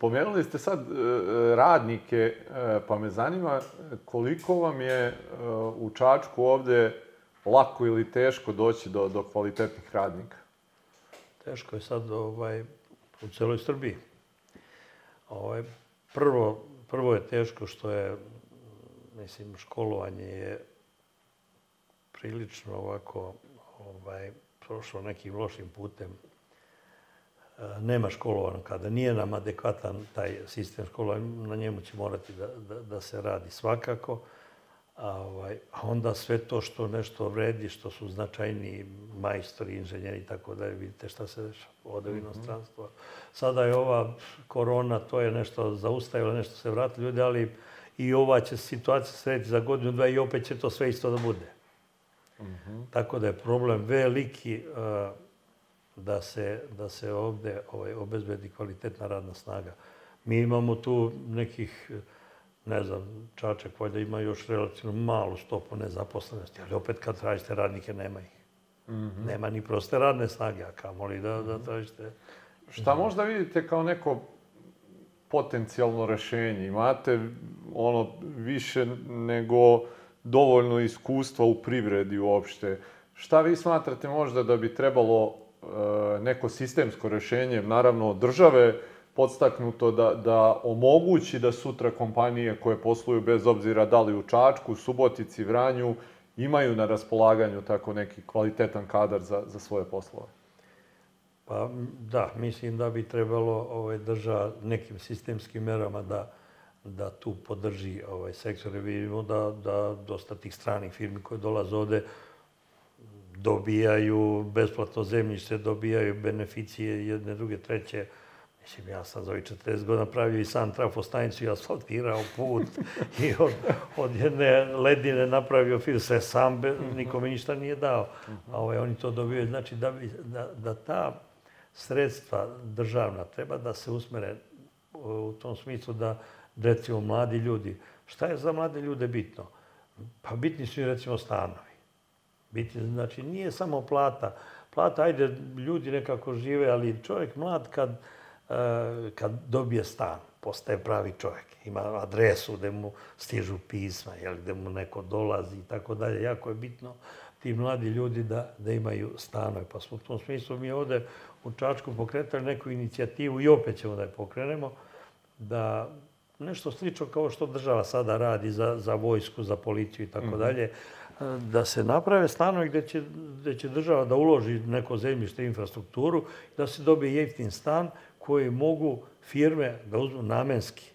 Spomenuli ste sad e, radnike, e, pa me zanima koliko vam je e, u Čačku ovde lako ili teško doći do, do kvalitetnih radnika? Teško je sad ovaj, u celoj Srbiji. Ovaj, prvo, prvo je teško što je, mislim, školovanje je prilično ovako ovaj, prošlo nekim lošim putem. Nema školovanja kada nije nam adekvatan taj sistem školovanja, na njemu će morati da, da, da se radi svakako. A, ovaj, a onda sve to što nešto vredi, što su značajni majstori, inženjeri i tako dalje, vidite šta se dešava ode u mhm. inostranstvo. Sada je ova korona, to je nešto zaustavilo, nešto se vratilo ljudi, ali i ova će situacija srediti za godinu, dva i opet će to sve isto da bude. Mhm. -huh. Tako da je problem veliki uh, da se, da se ovde ovaj, obezbedi kvalitetna radna snaga. Mi imamo tu nekih ne znam, Čačak valjda ima još relativno malu stopu nezaposlenosti, ali opet kad tražite radnike, nema ih. Mm -hmm. Nema ni proste radne snage, a kamoli da, da tražite... Šta možda vidite kao neko potencijalno rešenje? Imate ono više nego dovoljno iskustva u privredi uopšte. Šta vi smatrate možda da bi trebalo neko sistemsko rešenje, naravno države, podstaknuto da, da omogući da sutra kompanije koje posluju bez obzira da li u Čačku, Subotici, Vranju, imaju na raspolaganju tako neki kvalitetan kadar za, za svoje poslove? Pa da, mislim da bi trebalo ovaj, drža nekim sistemskim merama da, da tu podrži ovaj sektor. Vidimo da, da dosta tih stranih firmi koje dolaze ovde dobijaju besplatno zemljište, dobijaju beneficije jedne, druge, treće, Mislim, ja sam za ovih 40 godina pravio i sam trafostanicu i asfaltirao put i od, od jedne ledine napravio fir, sve sam, be, nikome ništa nije dao. A ovaj, oni to dobiju. Znači, da, bi, da, da ta sredstva državna treba da se usmere u tom smislu da, recimo, mladi ljudi, šta je za mlade ljude bitno? Pa bitni su i, recimo, stanovi. Bitni, znači, nije samo plata. Plata, ajde, ljudi nekako žive, ali čovjek mlad kad Eh, kad dobije stan, postaje pravi čovjek. Ima adresu gde mu stižu pisma, jel, gde mu neko dolazi i tako dalje. Jako je bitno ti mladi ljudi da, da imaju stanove. Pa smo u tom smislu mi ovde u Čačku pokretali neku inicijativu i opet ćemo da je pokrenemo, da nešto slično kao što država sada radi za, za vojsku, za policiju i tako mhm. dalje, da se naprave stanovi gde će, gde će država da uloži neko zemljište, infrastrukturu, da se dobije jeftin stan koji mogu firme da uzmu namenski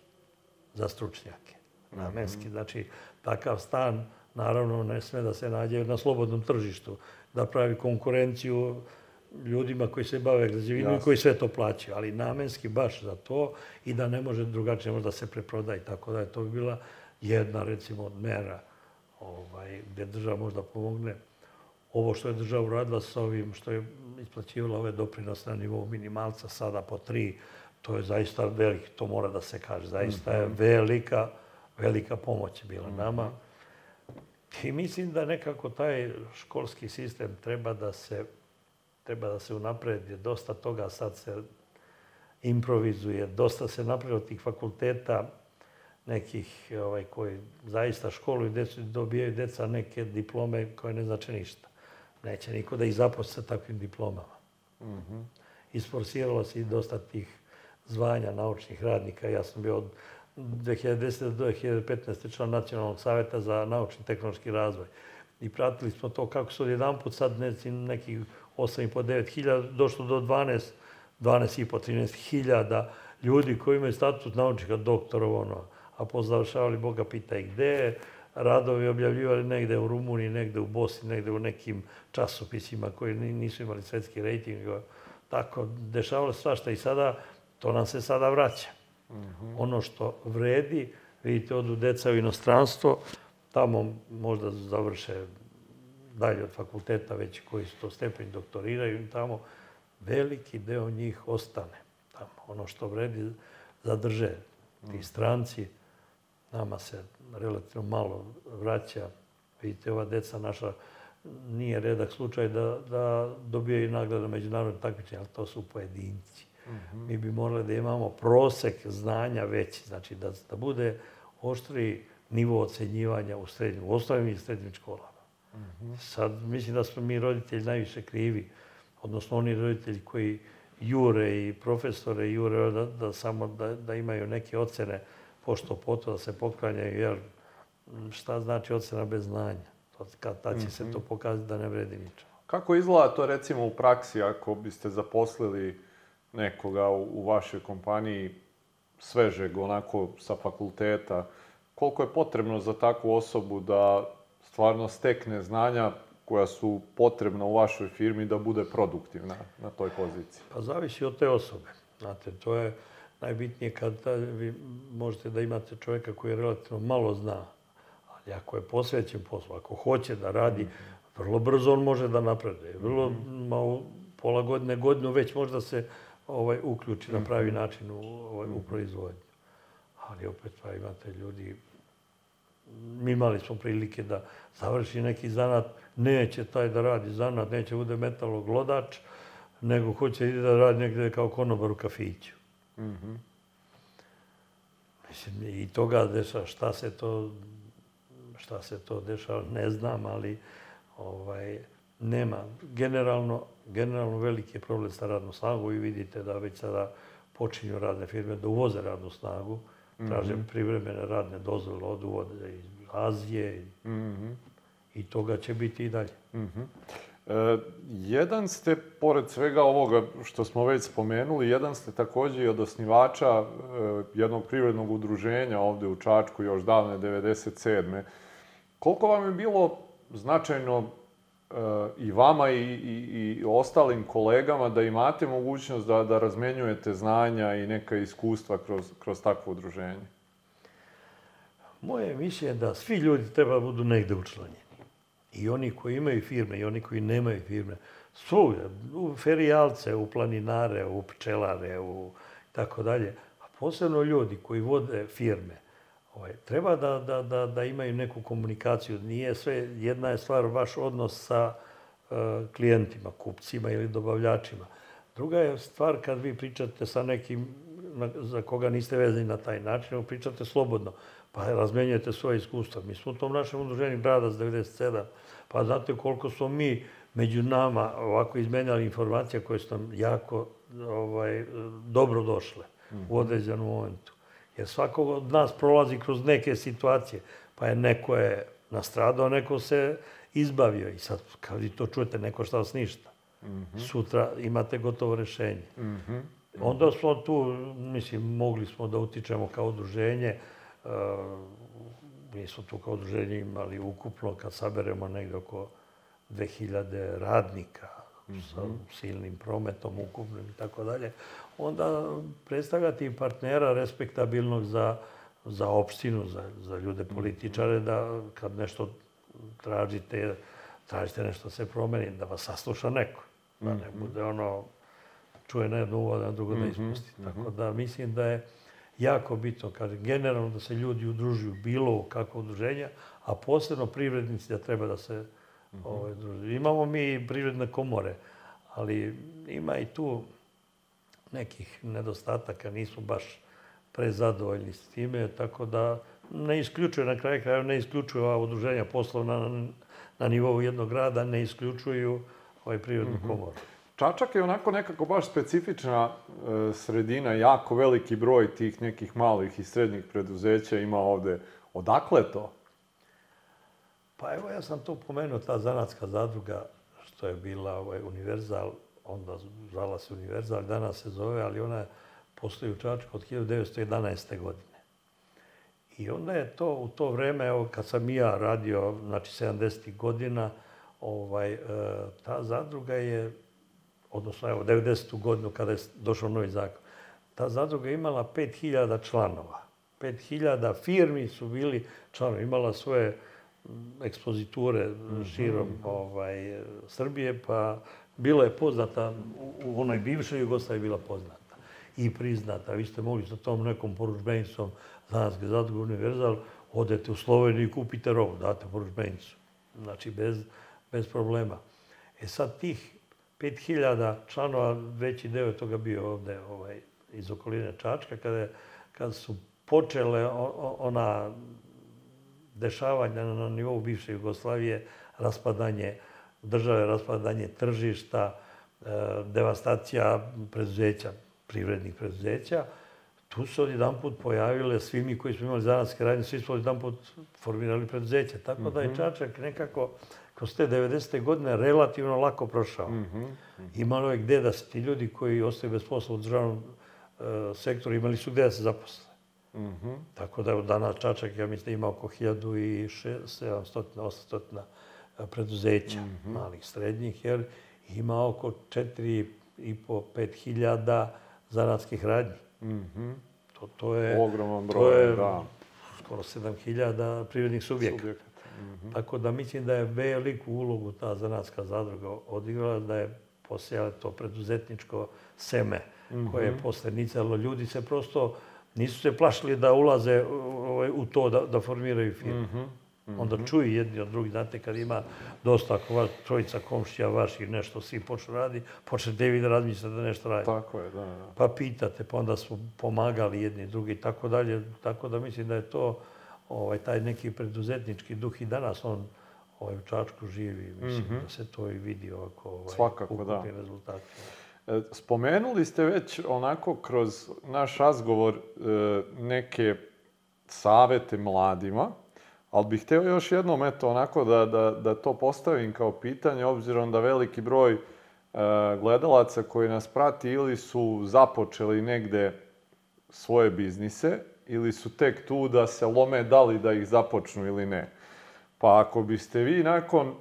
za stručnjake. Namenski, znači takav stan naravno ne sme da se nađe na slobodnom tržištu, da pravi konkurenciju ljudima koji se bave građevinom i koji sve to plaćaju, ali namenski baš za to i da ne može drugačije možda se preproda i tako da je to bi bila jedna recimo mera ovaj, gde država možda pomogne ovo što je država uradila sa ovim, što je isplaćivala ove doprinose na nivou minimalca, sada po tri, to je zaista velik, to mora da se kaže, zaista je mhm. velika, velika pomoć bila mhm. nama. I mislim da nekako taj školski sistem treba da se treba da se unapredi. Dosta toga sad se improvizuje, dosta se napravilo tih fakulteta nekih ovaj, koji zaista školuju decu, dobijaju deca neke diplome koje ne znači ništa. Neće niko da ih zaposli sa takvim diplomama. Mm -hmm. Isforsiralo se i dosta tih zvanja naučnih radnika. Ja sam bio od 2010. do 2015. član Nacionalnog savjeta za naučni tehnološki razvoj. I pratili smo to kako su jedan put sad nekih 8,5-9 hiljada došlo do 12, 12,5, 13 hiljada ljudi koji imaju status naučnika doktorova, ono, a pozavršavali Boga pita i gde, radovi objavljivali negde u Rumuniji, negde u Bosni, negde u nekim časopisima koji nisu imali svetski rejting. Tako, dešavalo se svašta i sada, to nam se sada vraća. Mm -hmm. Ono što vredi, vidite, odu deca u inostranstvo, tamo možda završe dalje od fakulteta, već koji su to stepen doktoriraju i tamo veliki deo njih ostane tamo. Ono što vredi zadrže ti stranci, nama se relativno malo vraća. Vidite, ova deca naša nije redak slučaj da, da dobijaju nagrade međunarodne takmičenja, ali to su pojedinci. Mi bi morali da imamo prosek znanja veći, znači da, da bude oštri nivo ocenjivanja u srednjim, u osnovnim i srednjim školama. Sad mislim da smo mi roditelji najviše krivi, odnosno oni roditelji koji jure i profesore jure da, da samo da, da imaju neke ocene pošto poto da se poklanjaju, jer šta znači ocena bez znanja? To, kad tad će se to pokazati da ne vredi ničemu. Kako izgleda to recimo u praksi ako biste zaposlili nekoga u, u vašoj kompaniji svežeg, onako sa fakulteta, koliko je potrebno za takvu osobu da stvarno stekne znanja koja su potrebna u vašoj firmi da bude produktivna na toj poziciji? Pa zavisi od te osobe. Znate, to je najbitnije kad vi možete da imate čovjeka koji relativno malo zna, ali ako je posvećen poslu, ako hoće da radi, vrlo brzo on može da napreduje. Vrlo malo, pola godine, godinu već može da se ovaj, uključi na pravi način u, ovaj, u proizvodnju. Ali opet pa imate ljudi, mi imali smo prilike da završi neki zanat, neće taj da radi zanat, neće bude metaloglodač, nego hoće da radi negde kao konobar u kafiću. Mm -hmm. Mislim, i toga dešava, šta se to, šta se to dešava, ne znam, ali ovaj, nema. Generalno, generalno veliki je problem sa radnom snagu i vidite da već sada počinju radne firme da uvoze radnu snagu, traže mm -hmm. privremene radne dozvole od uvoza iz Azije mm -hmm. i toga će biti i dalje. Mm -hmm. E, jedan ste, pored svega ovoga što smo već spomenuli, jedan ste takođe i od osnivača e, jednog privrednog udruženja ovde u Čačku još davne 97. Koliko vam je bilo značajno e, i vama i, i, i ostalim kolegama da imate mogućnost da, da razmenjujete znanja i neka iskustva kroz, kroz takvo udruženje? Moje mišljenje je da svi ljudi treba da budu negde učlanjeni. I oni koji imaju firme i oni koji nemaju firme. Svugde, u ferijalce, u planinare, u pčelare, u tako dalje. A posebno ljudi koji vode firme, ovaj, treba da, da, da, da imaju neku komunikaciju. Nije sve, jedna je stvar vaš odnos sa uh, klijentima, kupcima ili dobavljačima. Druga je stvar kad vi pričate sa nekim na, za koga niste vezani na taj način, pričate slobodno pa razmenjujete svoje iskustva. Mi smo u tom našem udruženju Bradac 97, pa znate koliko smo mi među nama ovako izmenjali informacija koje su nam jako ovaj, dobro došle mm -hmm. u određenom momentu. Jer svako od nas prolazi kroz neke situacije, pa je neko je nastradao, neko se izbavio. I sad, kad vi to čujete, neko šta vas ništa. Mm -hmm. Sutra imate gotovo rešenje. Mm -hmm. Onda smo tu, mislim, mogli smo da utičemo kao udruženje, mi smo tu kao udruženje imali ukupno, kad saberemo negde oko 2000 radnika mm -hmm. sa silnim prometom ukupnim i tako dalje, onda predstavljati partnera respektabilnog za, za opštinu, za, za ljude mhm. političare, da kad nešto tražite, tražite nešto se promeni, da vas sasluša neko. Da ne mhm. bude ono, čuje na jednu uvod, na drugo da mhm. ispusti. Tako da mislim da je jako bitno, kažem, generalno da se ljudi udružuju bilo u kakvo udruženja, a posebno privrednici da treba da se mm -hmm. ovaj, udružuju. Imamo mi privredne komore, ali ima i tu nekih nedostataka, nismo baš prezadovoljni s time, tako da ne isključuje, na kraju krajeva ne isključuju ova udruženja poslovna na, na nivou jednog grada, ne isključuju ovaj privrednu mm -hmm. komoru. Čačak je onako nekako baš specifična e, sredina, jako veliki broj tih nekih malih i srednjih preduzeća ima ovde. Odakle to? Pa evo, ja sam tu pomenuo, ta zanatska zadruga, što je bila ovaj, Univerzal, onda zvala se Univerzal, danas se zove, ali ona postoji u Čačku od 1911. godine. I onda je to, u to vreme, evo, kad sam ja radio, znači 70. godina, ovaj, e, ta zadruga je odnosno evo 90. godinu kada je došao novi zakon, ta zadruga imala 5000 članova. 5000 firmi su bili članovi, imala svoje ekspoziture širom ovaj, Srbije, pa bila je poznata, u onoj bivšoj Jugoslaviji bila poznata i priznata. Vi ste mogli sa tom nekom poručbenicom Zanatske zadruge Univerzal, odete u Sloveniju i kupite robu, date poručbenicu. Znači, bez, bez problema. E sad, tih 5000 članova, veći deo toga bio ovde ovaj, iz okoline Čačka, kada, kada su počele ona dešavanja na nivou bivše Jugoslavije, raspadanje države, raspadanje tržišta, e, devastacija preduzeća, privrednih preduzeća, tu se odjedan put pojavile, svi mi koji smo imali zanatske radnje, svi smo odjedan put formirali preduzeće. Tako da je mhm. Čačak nekako kroz te 90. godine relativno lako prošao. Mm -hmm. Imalo je gde da se ti ljudi koji ostaju bez posla u državnom uh, sektoru imali su gde da se zaposle. Mm -hmm. Tako da je danas Čačak, ja mislim, ima oko 1700-800 preduzeća, mm -hmm. malih, srednjih, jer ima oko 4,5-5 hiljada zanatskih radnji. Mm -hmm. to, to je... Ogroman broj, to je, da. Skoro 7000 privrednih subjekata. Subjekata. -hmm. Tako da mislim da je veliku ulogu ta zanatska zadruga odigrala, da je posejala to preduzetničko seme mm -hmm. koje je posle nicalo. Ljudi se prosto nisu se plašili da ulaze u to, da, da formiraju firmu. Mm -hmm. -hmm. Onda čuju jedni od drugih, znate, kad ima dosta ako vas, trojica komšija vaših nešto svi počnu radi, počnete vi da razmislite da nešto radi. Tako je, da, da. Pa pitate, pa onda su pomagali jedni drugi i tako dalje. Tako da mislim da je to ovaj, taj neki preduzetnički duh i danas on ovaj, u Čačku živi. Mislim mm -hmm. da se to i vidi ovako ovaj, Svakako, da. rezultati. E, spomenuli ste već onako kroz naš razgovor e, neke savete mladima Ali bih hteo još jednom, eto, onako da, da, da to postavim kao pitanje, obzirom da veliki broj e, gledalaca koji nas prati ili su započeli negde svoje biznise, ili su tek tu da se lome da li da ih započnu ili ne. Pa ako biste vi nakon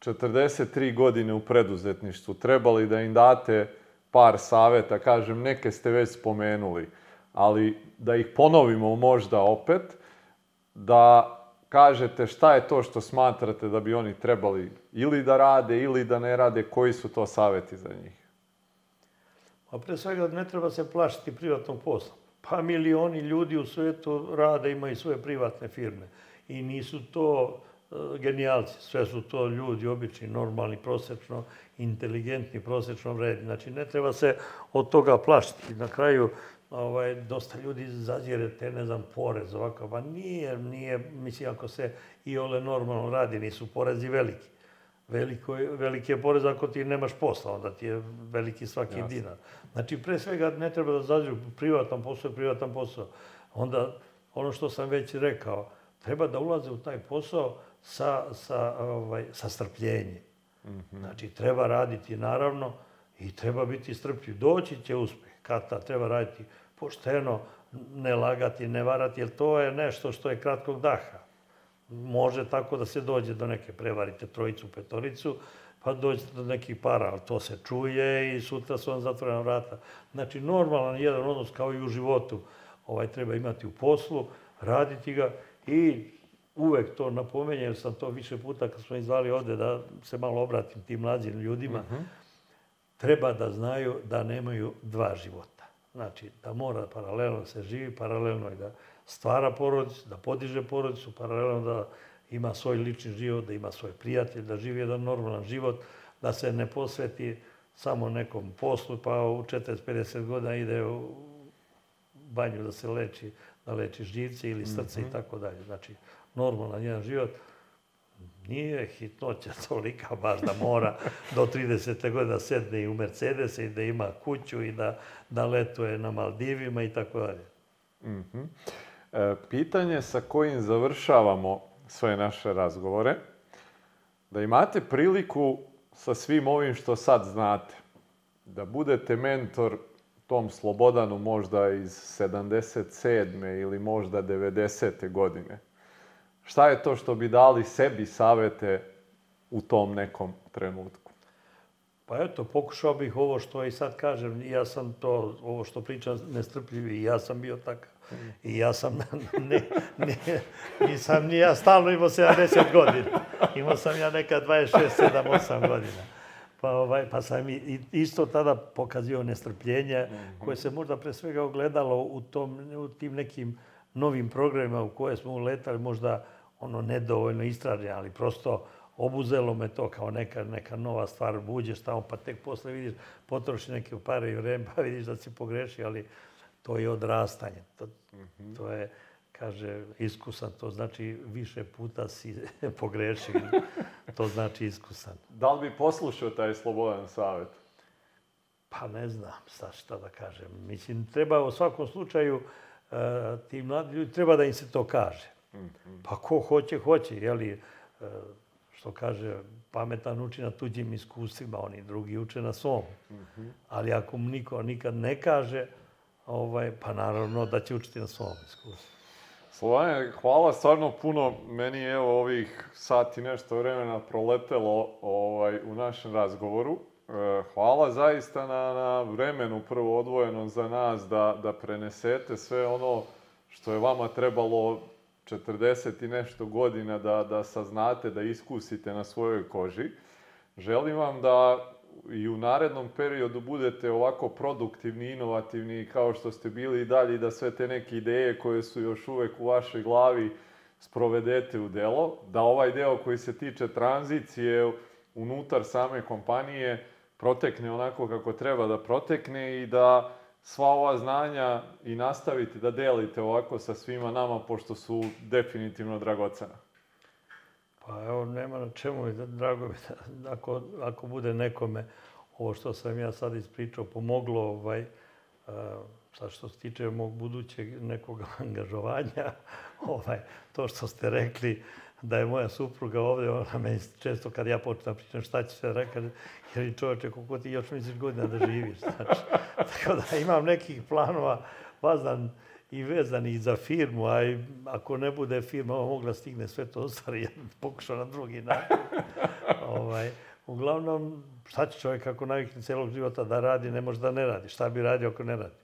43 godine u preduzetništvu trebali da im date par saveta, kažem, neke ste već spomenuli, ali da ih ponovimo možda opet, da kažete šta je to što smatrate da bi oni trebali ili da rade ili da ne rade, koji su to saveti za njih? Pa pre svega ne treba se plašiti privatnog posla. Pa milioni ljudi u svetu rade, imaju svoje privatne firme. I nisu to uh, genijalci, sve su to ljudi obični, normalni, prosečno, inteligentni, prosečno vredni. Znači, ne treba se od toga plašiti. Na kraju, ovaj, dosta ljudi zazire te, ne znam, porez ovako. Pa nije, nije, mislim, ako se i ole normalno radi, nisu porezi veliki. Veliko je, veliki je porez ako ti nemaš posla, onda ti je veliki svaki Jasne. dinar. Znači, pre svega ne treba da zaziru privatan posao je privatan posao. Onda, ono što sam već rekao, treba da ulaze u taj posao sa, sa, ovaj, sa strpljenjem. Mm -hmm. Znači, treba raditi, naravno, i treba biti strpljiv. Doći će uspeh. Kata, treba raditi pošteno, ne lagati, ne varati, jer to je nešto što je kratkog daha. Može tako da se dođe do neke prevarite trojicu, petoricu, pa dođete do nekih para, ali to se čuje i sutra su vam zatvorena vrata. Znači, normalan jedan odnos kao i u životu ovaj, treba imati u poslu, raditi ga i uvek to napomenjem, sam to više puta kad smo izvali ovde da se malo obratim tim mlađim ljudima, uh mhm. -huh. treba da znaju da nemaju dva života. Znači, da mora paralelno da se živi, paralelno i da stvara porodicu, da podiže porodicu, paralelno da ima svoj lični život, da ima svoj prijatelj, da živi jedan normalan život, da se ne posveti samo nekom poslu, pa u 40-50 godina ide u banju da se leči, da leči živce ili srce i tako dalje. Znači, normalan jedan život nije hitnoća tolika baš da mora do 30. godina sedne i u Mercedes i da ima kuću i da, da letuje na Maldivima i tako dalje. E, pitanje sa kojim završavamo sve naše razgovore, da imate priliku sa svim ovim što sad znate, da budete mentor tom Slobodanu možda iz 77. ili možda 90. godine Šta je to što bi dali sebi savete u tom nekom trenutku? Pa eto, pokušao bih ovo što i sad kažem, ja sam to, ovo što pričam, nestrpljivi, ja sam bio takav. I ja sam, ne, ne, nisam ni ja stalno imao 70 godina. Imao sam ja neka 26, 7, 8 godina. Pa, ovaj, pa sam i, isto tada pokazio nestrpljenje, koje se možda pre svega ogledalo u, tom, u tim nekim novim programima u koje smo uletali, možda ono nedovoljno istraženi, ali prosto obuzelo me to kao neka, neka nova stvar, buđeš tamo, pa tek posle vidiš, potroši neke pare i vreme, pa vidiš da si pogreši, ali to je odrastanje. To, to je, kaže, iskusan, to znači više puta si pogrešio, to znači iskusan. Da li bi poslušao taj slobodan savjet? Pa ne znam sad šta da kažem. Mislim, treba u svakom slučaju, uh, ti mladi ljudi, treba da im se to kaže. Pa ko hoće, hoće, jeli, uh, što kaže, pametan uči na tuđim iskustvima, oni drugi uče na svom. Ali ako mu niko nikad ne kaže, ovaj, pa naravno da će učiti na svom iskustvu. Slovane, hvala stvarno puno. Meni je evo ovih sati nešto vremena proletelo ovaj, u našem razgovoru. E, Hvala zaista na, na vremenu prvo odvojeno za nas da, da prenesete sve ono što je vama trebalo 40 i nešto godina da, da saznate, da iskusite na svojoj koži. Želim vam da i u narednom periodu budete ovako produktivni, inovativni kao što ste bili i dalje da sve te neke ideje koje su još uvek u vašoj glavi sprovedete u delo, da ovaj deo koji se tiče tranzicije unutar same kompanije protekne onako kako treba da protekne i da sva ova znanja i nastavite da delite ovako sa svima nama, pošto su definitivno dragocena. Pa evo, nema na čemu drago mi da ako, ako bude nekome ovo što sam ja sad ispričao pomoglo, ovaj, a, sad što se tiče mog budućeg nekog angažovanja, ovaj, to što ste rekli da je moja supruga ovde, ona me često kad ja počnem da pričam šta će se rekati, jer čoveče, koliko ti još misliš godina da živiš, znači. Tako da imam nekih planova vazdan i vezan i za firmu, a ako ne bude firma ova mogla stigne sve to ostari, ja pokušao na drugi način. ovaj, uglavnom, šta će čovjek ako navikne celog života da radi, ne može da ne radi. Šta bi radio ako ne radi?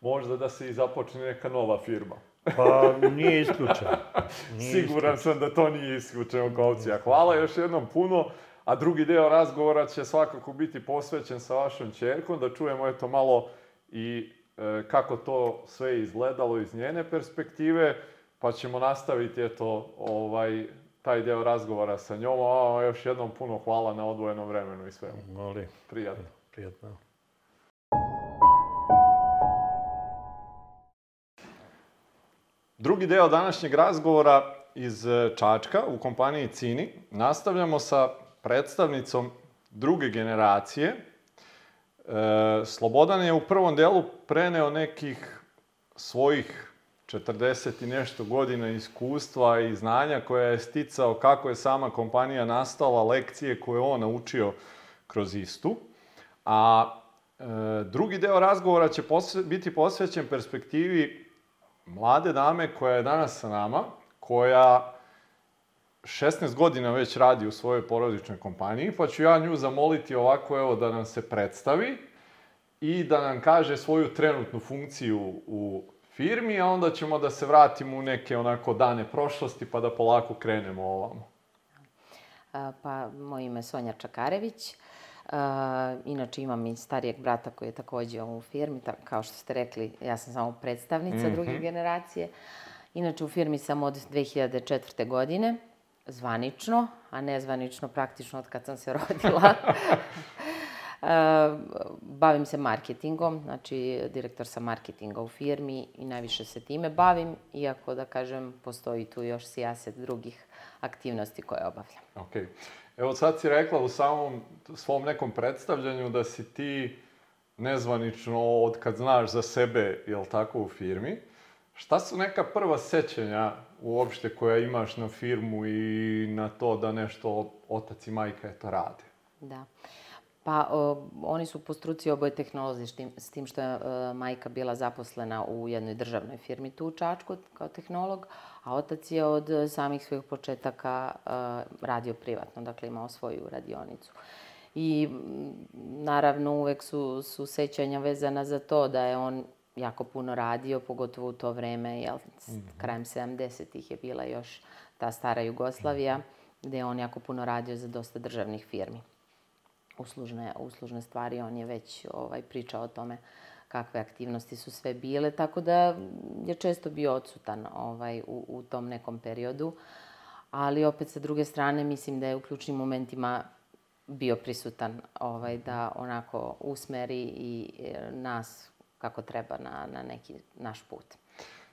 Možda da se i započne neka nova firma. Pa nije isključeno. Siguran sam da to nije isključeno kao opcija. Hvala još jednom puno, a drugi deo razgovora će svakako biti posvećen sa vašom čerkom, da čujemo eto malo i kako to sve izgledalo iz njene perspektive, pa ćemo nastaviti eto ovaj taj deo razgovora sa njom, a još jednom puno hvala na odvojenom vremenu i svemu. Molim, Prijatno. prijatno. Drugi deo današnjeg razgovora iz e, Čačka u kompaniji Cini. Nastavljamo sa predstavnicom druge generacije. E, Slobodan je u prvom delu preneo nekih svojih 40 i nešto godina iskustva i znanja koje je sticao kako je sama kompanija nastala, lekcije koje je on naučio kroz istu. A e, drugi deo razgovora će posve, biti posvećen perspektivi mlade dame koja je danas sa nama, koja 16 godina već radi u svojoj porodičnoj kompaniji, pa ću ja nju zamoliti ovako, evo, da nam se predstavi i da nam kaže svoju trenutnu funkciju u firmi, a onda ćemo da se vratimo u neke onako dane prošlosti, pa da polako krenemo ovamo. Pa, moje ime je Sonja Čakarević. Inače imam i starijeg brata koji je takođe u firmi, ta, kao što ste rekli, ja sam samo predstavnica Mhm. druge generacije. Inače u firmi sam od 2004. godine, zvanično, a nezvanično praktično od kad sam se rodila. A, bavim se marketingom, znači direktor sam marketinga u firmi i najviše se time bavim, iako da kažem postoji tu još sijaset drugih aktivnosti koje obavljam. Ok. Evo sad si rekla u samom svom nekom predstavljanju da si ti nezvanično od kad znaš za sebe, jel tako, u firmi. Šta su neka prva sećanja uopšte koja imaš na firmu i na to da nešto otac i majka eto rade? Da. Pa, o, oni su po struci oboje tehnolozi, s tim, s tim što je e, majka bila zaposlena u jednoj državnoj firmi tu u Čačku kao tehnolog, a otac je od samih svojih početaka e, radio privatno, dakle imao svoju radionicu. I naravno uvek su, su sećanja vezana za to da je on jako puno radio, pogotovo u to vreme, jel, s- krajem 70-ih je bila još ta stara Jugoslavija, gde je on jako puno radio za dosta državnih firmi uslužne, uslužne stvari. On je već ovaj, pričao o tome kakve aktivnosti su sve bile, tako da je često bio odsutan ovaj, u, u tom nekom periodu. ali opet sa druge strane mislim da je u ključnim momentima bio prisutan ovaj, da onako usmeri i e, nas kako treba na, na neki naš put.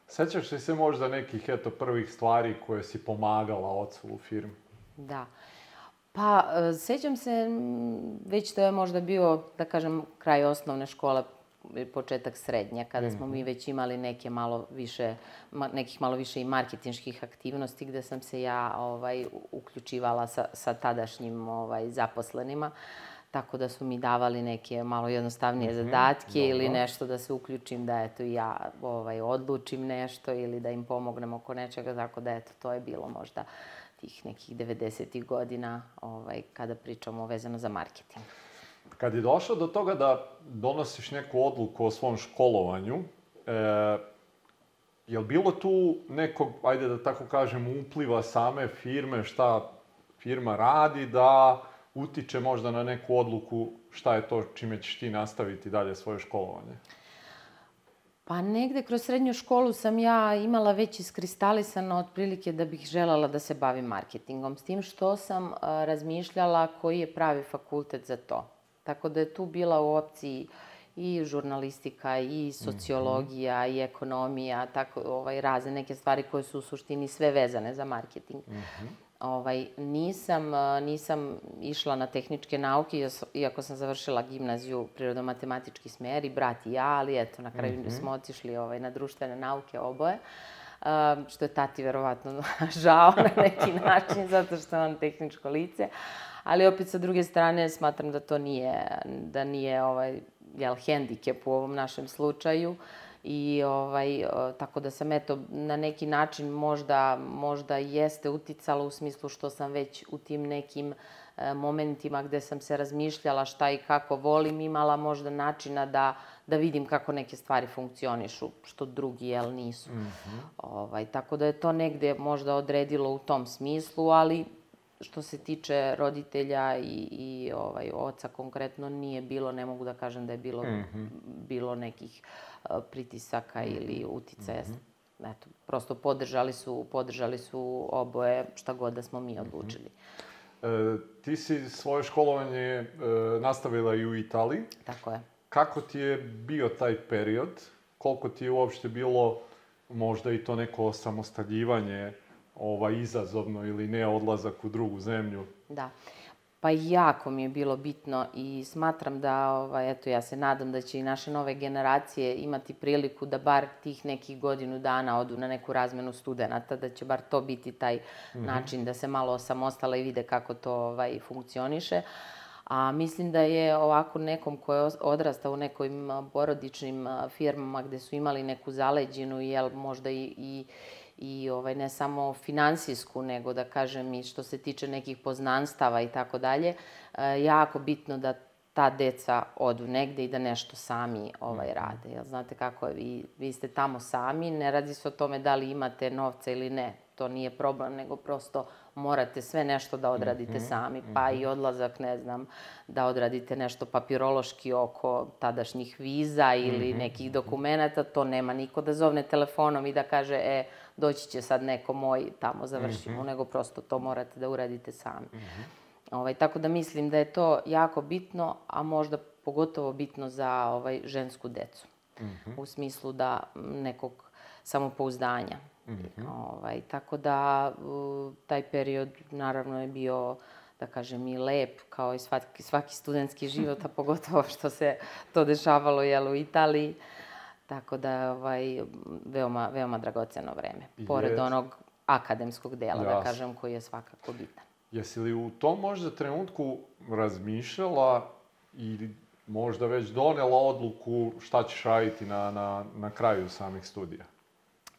Sećaš li se možda nekih eto prvih stvari koje si pomagala ocu u firmi? Da. Pa, e, sećam se, već to je možda bio, da kažem, kraj osnovne škole, početak srednje, kada smo mi mhm. već imali neke malo više, nekih malo više i marketinških aktivnosti, gde sam se ja ovaj, uključivala sa, sa tadašnjim ovaj, zaposlenima. Tako da su mi davali neke malo jednostavnije mm -hmm, zadatke dobro. ili nešto da se uključim da eto ja ovaj, odlučim nešto ili da im pomognem oko nečega. Tako da eto, to je bilo možda tih nekih 90. godina ovaj, kada pričamo vezano za marketing. Kad je došlo do toga da donosiš neku odluku o svom školovanju, e, je li bilo tu nekog, ajde da tako kažem, upliva same firme, šta firma radi, da utiče možda na neku odluku šta je to čime ćeš ti nastaviti dalje svoje školovanje? Pa negde kroz srednju školu sam ja imala već iskristalisano otprilike da bih želala da se bavim marketingom. S tim što sam uh, razmišljala koji je pravi fakultet za to. Tako da je tu bila u opciji i žurnalistika, i sociologija, mm -hmm. i ekonomija, tako, ovaj, razne neke stvari koje su u suštini sve vezane za marketing. Mm -hmm. Ovaj, nisam, nisam išla na tehničke nauke, iako sam završila gimnaziju prirodomatematički smer i brat i ja, ali eto, na kraju mm -hmm. smo otišli ovaj, na društvene nauke oboje. Uh, što je tati verovatno žao na neki način, zato što je on tehničko lice. Uh, ali opet sa druge strane smatram da to nije, da nije ovaj, jel, hendikep u ovom našem slučaju. I ovaj, tako da sam eto na neki način možda, možda jeste uticala u smislu što sam već u tim nekim e, momentima gde sam se razmišljala šta i kako volim, imala možda načina da, da vidim kako neke stvari funkcionišu, što drugi, jel, nisu. Mm -hmm. ovaj, tako da je to negde možda odredilo u tom smislu, ali što se tiče roditelja i, i ovaj, oca konkretno nije bilo, ne mogu da kažem da je bilo, mm -hmm. bilo nekih uh, pritisaka ili uticaja. Mm -hmm. Eto, prosto podržali su, podržali su oboje šta god da smo mi mhm. odlučili. Mm -hmm. e, ti si svoje školovanje e, nastavila i u Italiji. Tako je. Kako ti je bio taj period? Koliko ti je uopšte bilo možda i to neko samostaljivanje ovaj, izazovno ili ne odlazak u drugu zemlju. Da. Pa jako mi je bilo bitno i smatram da, ovaj, eto, ja se nadam da će i naše nove generacije imati priliku da bar tih nekih godinu dana odu na neku razmenu studenta, da će bar to biti taj mm -hmm. način da se malo osamostala i vide kako to ovaj, funkcioniše. A mislim da je ovako nekom ko je odrastao u nekim porodičnim firmama gde su imali neku zaleđinu, jel možda i, i i ovaj, ne samo finansijsku, nego da kažem i što se tiče nekih poznanstava i tako dalje, e, jako bitno da ta deca odu negde i da nešto sami ovaj, mhm. rade. Jel, znate kako je, vi, vi ste tamo sami, ne radi se o tome da li imate novca ili ne. To nije problem, nego prosto morate sve nešto da odradite mm -hmm, sami, pa mm -hmm. i odlazak, ne znam, da odradite nešto papirološki oko tadašnjih viza ili mm -hmm. nekih dokumenta, to nema niko da zovne telefonom i da kaže, e, doći će sad neko moj, tamo završimo, mm -hmm. nego prosto to morate da uradite sami. Mm -hmm. ovaj, tako da mislim da je to jako bitno, a možda pogotovo bitno za ovaj, žensku decu. Mm -hmm. U smislu da nekog samopouzdanja. Mm -hmm. ovaj, tako da taj period naravno je bio da kažem i lep kao i svaki, svaki studentski život, a pogotovo što se to dešavalo jel, u Italiji. Tako da ovaj, veoma, veoma dragoceno vreme. Pored Jest. onog akademskog dela, da Jas. da kažem, koji je svakako bitan. Jesi li u tom možda trenutku razmišljala ili možda već donela odluku šta ćeš raditi na, na, na kraju samih studija?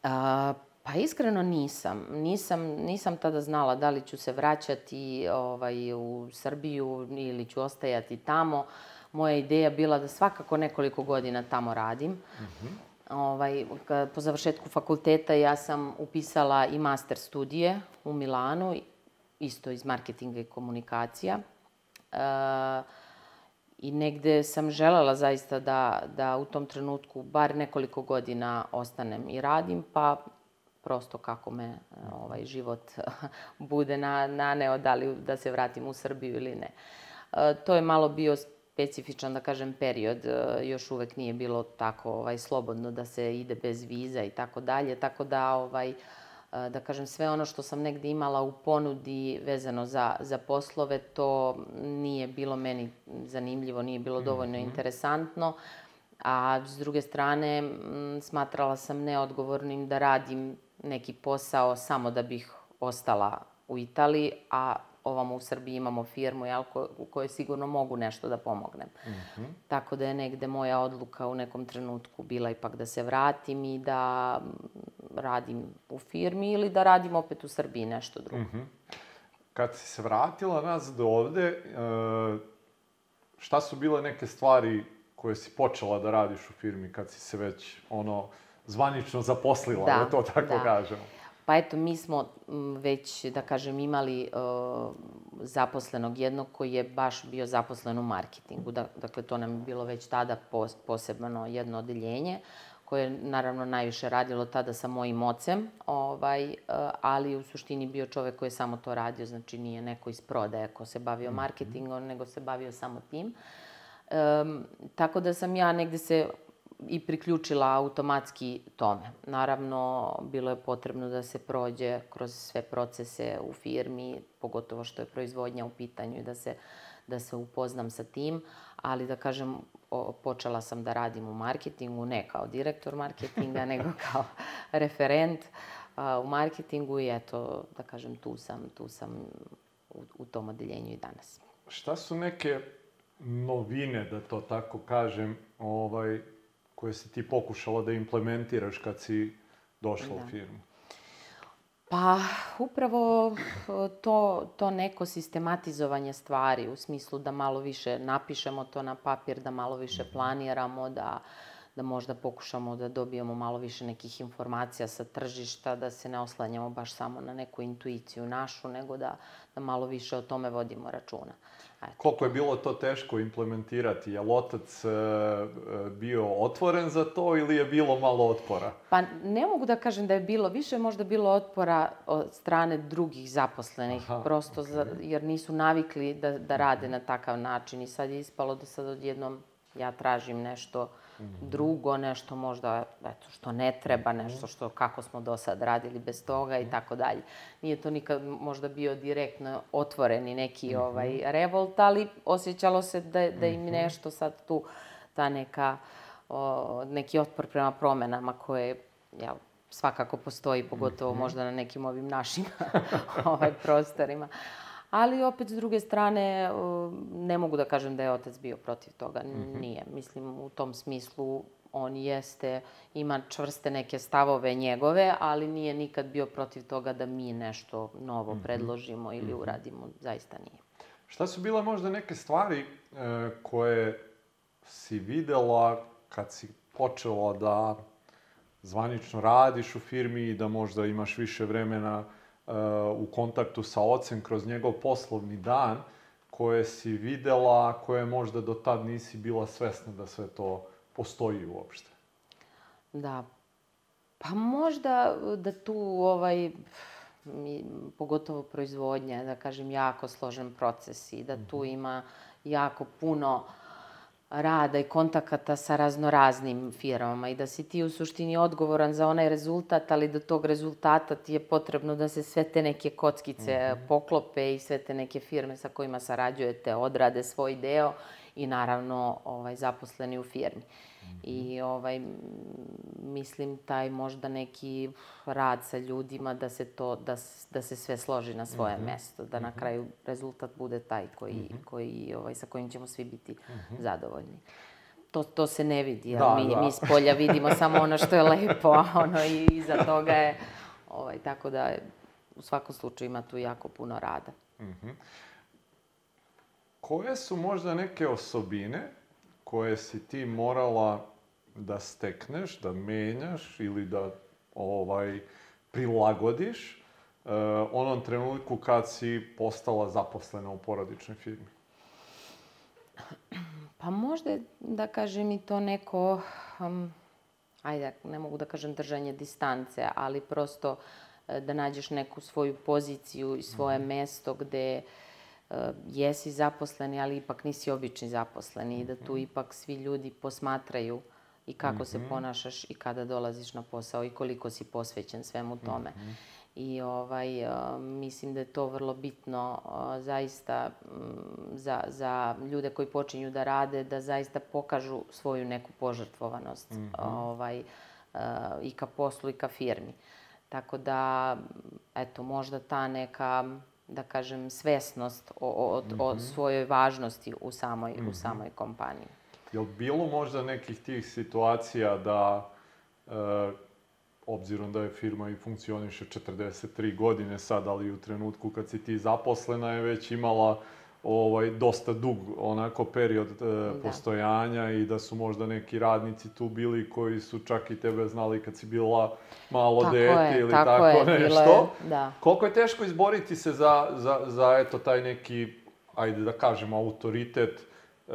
A, pa iskreno nisam. Nisam, nisam tada znala da li ću se vraćati ovaj, u Srbiju ili ću ostajati tamo. Moja ideja bila da svakako nekoliko godina tamo radim. Mm -hmm. ovaj, po završetku fakulteta ja sam upisala i master studije u Milanu, isto iz marketinga i komunikacija. E, I negde sam želela zaista da, da u tom trenutku bar nekoliko godina ostanem i radim, pa prosto kako me ovaj, život bude na, naneo, da li da se vratim u Srbiju ili ne. E, to je malo bio specifičan, da kažem, period. E, još uvek nije bilo tako ovaj, slobodno da se ide bez viza i tako dalje. Tako da, ovaj, e, da kažem, sve ono što sam negde imala u ponudi vezano za, za poslove, to nije bilo meni zanimljivo, nije bilo dovoljno mm -hmm. interesantno. A s druge strane, m, smatrala sam neodgovornim da radim neki posao samo da bih ostala u Italiji, a ovamo u Srbiji imamo firmu jel, ko, u kojoj sigurno mogu nešto da pomognem. Mm -hmm. Tako da je negde moja odluka u nekom trenutku bila ipak da se vratim i da radim u firmi ili da radim opet u Srbiji nešto drugo. Mm -hmm. Kad si se vratila nazad ovde, e, šta su bile neke stvari koje si počela da radiš u firmi kad si se već ono zvanično zaposlila, da, da to tako da. kažemo? Pa eto, mi smo već, da kažem, imali uh, zaposlenog jednog koji je baš bio zaposlen u marketingu. Da, dakle, to nam je bilo već tada pos, posebno jedno odeljenje koje je naravno najviše radilo tada sa mojim ocem, ovaj, uh, ali u suštini bio čovek koji je samo to radio, znači nije neko iz prodaje ko se bavio mhm. marketingom, nego se bavio samo tim. Um, tako da sam ja negde se i priključila automatski tome. Naravno, bilo je potrebno da se prođe kroz sve procese u firmi, pogotovo što je proizvodnja u pitanju i da se, da se upoznam sa tim, ali da kažem, o, počela sam da radim u marketingu, ne kao direktor marketinga, nego kao referent a, u marketingu i eto, da kažem, tu sam, tu sam u, u tom odeljenju i danas. Šta su neke novine, da to tako kažem, ovaj, koje si ti pokušala da implementiraš kad si došla da. u firmu? Pa, upravo to, to neko sistematizovanje stvari, u smislu da malo više napišemo to na papir, da malo više mhm. planiramo, da, da možda pokušamo da dobijemo malo više nekih informacija sa tržišta, da se ne oslanjamo baš samo na neku intuiciju našu, nego da, da malo više o tome vodimo računa. Eto. Koliko je bilo to teško implementirati? Je otac e, e, bio otvoren za to ili je bilo malo otpora? Pa ne mogu da kažem da je bilo. Više je možda bilo otpora od strane drugih zaposlenih. Aha, prosto okay. za, jer nisu navikli da, da rade na takav način. I sad je ispalo da sad odjednom ja tražim nešto -hmm. Drugo, nešto možda eto, što ne treba, nešto što kako smo do sad radili bez toga i mhm. tako dalje. Nije to nikad možda bio direktno otvoreni neki ovaj revolt, ali osjećalo se da, da im mhm. nešto sad tu ta neka o, neki otpor prema promenama koje jel, svakako postoji, pogotovo možda na nekim ovim našim ovaj, prostorima. Ali opet, s druge strane, ne mogu da kažem da je otac bio protiv toga. Mm -hmm. Nije. Mislim, u tom smislu on jeste, ima čvrste neke stavove njegove, ali nije nikad bio protiv toga da mi nešto novo mm -hmm. predložimo ili mhm. uradimo. Zaista nije. Šta su bile možda neke stvari e, koje si videla kad si počela da zvanično radiš u firmi i da možda imaš više vremena u kontaktu sa ocem kroz njegov poslovni dan, koje si videla, koje možda do tad nisi bila svesna da sve to postoji uopšte? Da. Pa možda da tu ovaj, pogotovo proizvodnja, da kažem, jako složen proces i da tu mhm. ima jako puno uh, rada i kontakata sa raznoraznim firmama i da si ti u suštini odgovoran za onaj rezultat, ali do tog rezultata ti je potrebno da se sve te neke kockice mm -hmm. poklope i sve te neke firme sa kojima sarađujete odrade svoj deo i naravno ovaj, zaposleni u firmi. -hmm. I ovaj, mislim taj možda neki rad sa ljudima da se to, da, da se sve složi na svoje mm -hmm. mesto, da na mhm. kraju rezultat bude taj koji, mm -hmm. koji, ovaj, sa kojim ćemo svi biti mm -hmm. zadovoljni to, to se ne vidi, da, mi, da. mi s polja vidimo samo ono što je lepo, a ono i iza toga je, ovaj, tako da u svakom slučaju ima tu jako puno rada. Mm -hmm. Koje su možda neke osobine koje si ti morala da stekneš, da menjaš ili da ovaj, prilagodiš uh, onom trenutku kad si postala zaposlena u porodičnoj firmi? Pa možda, da kažem, i to neko um, ajde, ne mogu da kažem držanje distance, ali prosto e, da nađeš neku svoju poziciju i svoje mesto gde uh, jesi zaposleni, ali ipak nisi obični zaposleni i da tu ipak svi ljudi posmatraju i kako se ponašaš i kada dolaziš na posao i koliko si posvećen svemu tome. I ovaj, uh, mislim da je to vrlo bitno uh, zaista mm, za, za ljude koji počinju da rade, da zaista pokažu svoju neku požrtvovanost ovaj, uh, i ka poslu i ka firmi. Tako da, eto, možda ta neka, da kažem, svesnost o, o, o svojoj važnosti u samoj, u samoj kompaniji. Jel bilo možda nekih tih situacija da, e, obzirom da je firma i funkcioniše 43 godine sad, ali u trenutku kad si ti zaposlena je već imala ovaj, dosta dug onako period e, postojanja i da su možda neki radnici tu bili koji su čak i tebe znali kad si bila malo Tako dete je, ili tako tako, je, nešto. je, da. Koliko je teško izboriti se za, za, za eto, taj neki, ajde da kažemo, autoritet e,